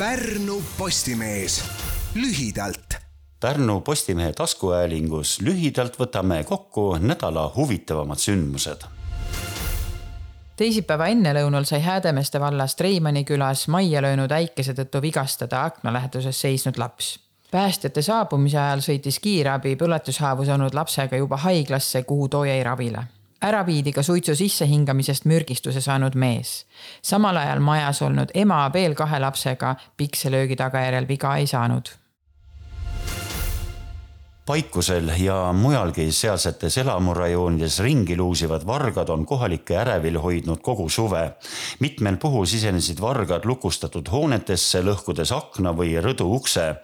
Pärnu Postimees lühidalt. Pärnu Postimehe taskuhäälingus lühidalt võtame kokku nädala huvitavamad sündmused teisipäeva ennelõunal sai Häädemeeste vallast Reimani külas majja löönud äikese tõttu vigastada akna läheduses seisnud laps. päästjate saabumise ajal sõitis kiirabi põletushaavu saanud lapsega juba haiglasse, kuhu too jäi ravile ära viidi ka suitsu sissehingamisest mürgistuse saanud mees. samal ajal majas olnud ema veel kahe lapsega pikselöögi tagajärjel viga ei saanud Paikusel ja mujalgi sealsetes elamurajoonides ringi luusivad vargad on kohalikke ärevil hoidnud kogu suve. mitmel puhul sisenesid vargad lukustatud hoonetesse, lõhkudes akna või rõdu ukse.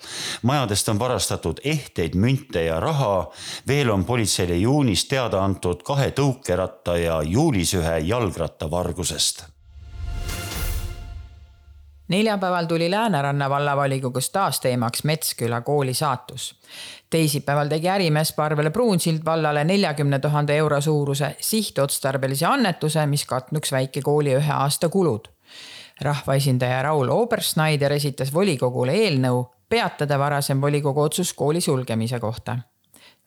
majadest on varastatud ehteid, münte ja raha. veel on politseile juunis teada antud kahe tõukeratta ja juulis ühe jalgratta vargusest neljapäeval tuli Lääneranna vallavolikogus taas teemaks Metsküla kooli saatus. teisipäeval tegi ärimees Parvel Pruunsild vallale neljakümne tuhande euro suuruse sihtotstarbelise annetuse, mis katnuks väikekooli ühe aasta kulud. rahvaesindaja Raul Oberschneider esitas volikogule eelnõu peatada varasem volikogu otsus kooli sulgemise kohta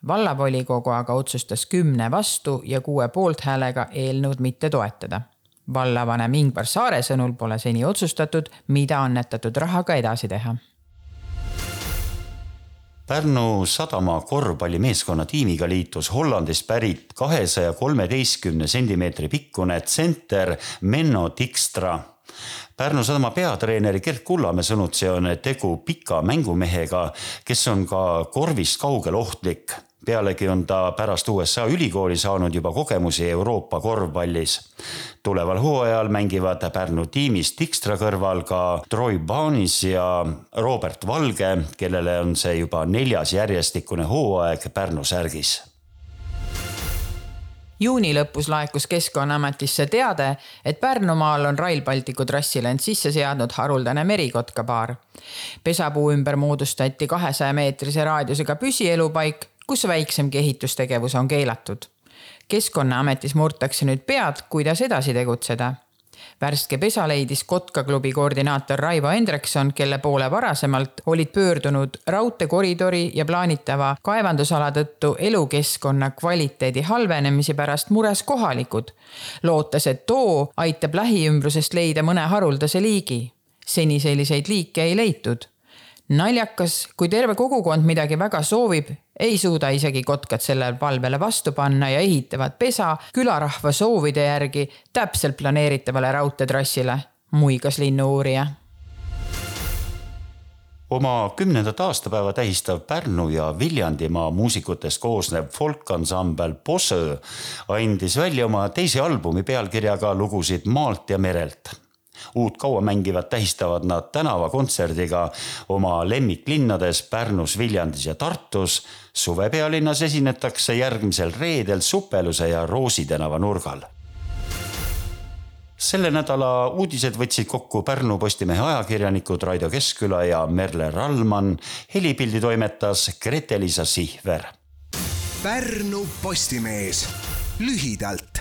vallavolikogu aga otsustas kümne vastu ja kuue poolthäälega eelnõud mitte toetada vallavanem Ingvar Saare sõnul pole seni otsustatud, mida annetatud rahaga edasi teha. Pärnu sadama korvpallimeeskonna tiimiga liitus Hollandist pärit kahesaja kolmeteistkümne sentimeetri pikkune tsenter Menno Dijkstra Pärnu sadama peatreeneri Gert Kullamäe sõnutsi on tegu pika mängumehega, kes on ka korvist kaugel ohtlik pealegi on ta pärast USA ülikooli saanud juba kogemusi Euroopa korvpallis. tuleval hooajal mängivad Pärnu tiimis Dijkstra kõrval ka Troy Barnes ja Robert Valge, kellele on see juba neljas järjestikune hooaeg Pärnu särgis juuni lõpus laekus Keskkonnaametisse teade, et Pärnumaal on Rail Balticu trassile end sisse seadnud haruldane merikotkapaar. pesapuu ümber moodustati kahesaja meetrise raadiusega püsielupaik kus väiksemgi ehitustegevus on keelatud. keskkonnaametis murtakse nüüd pead, kuidas edasi tegutseda. Värske pesa leidis Kotka klubi koordinaator Raivo Hendrikson, kelle poole varasemalt olid pöördunud raudteekoridori ja plaanitava kaevandusala tõttu elukeskkonna kvaliteedi halvenemise pärast mures kohalikud, lootes, et too aitab lähiümbrusest leida mõne haruldase liigi. seni selliseid liike ei leitud naljakas, kui terve kogukond midagi väga soovib, ei suuda isegi kotkad sellele palvele vastu panna ja ehitavad pesa külarahva soovide järgi täpselt planeeritavale raudteetrassile, muigas linnu-uurija. Oma kümnendat aastapäeva tähistav Pärnu ja Viljandimaa muusikutest koosnev folkansambel Bossö andis välja oma teise albumi pealkirjaga lugusid maalt ja merelt uut kauamängivat tähistavad nad tänavakontserdiga oma lemmiklinnades Pärnus, Viljandis ja Tartus. suvepealinnas esinetakse järgmisel reedel Supeluse ja Roosi tänava nurgal selle nädala uudised võtsid kokku Pärnu Postimehe ajakirjanikud Raido Keskküla ja Merle Rallmann. helipildi toimetas Grete-Liisa Sihver. Pärnu Postimees lühidalt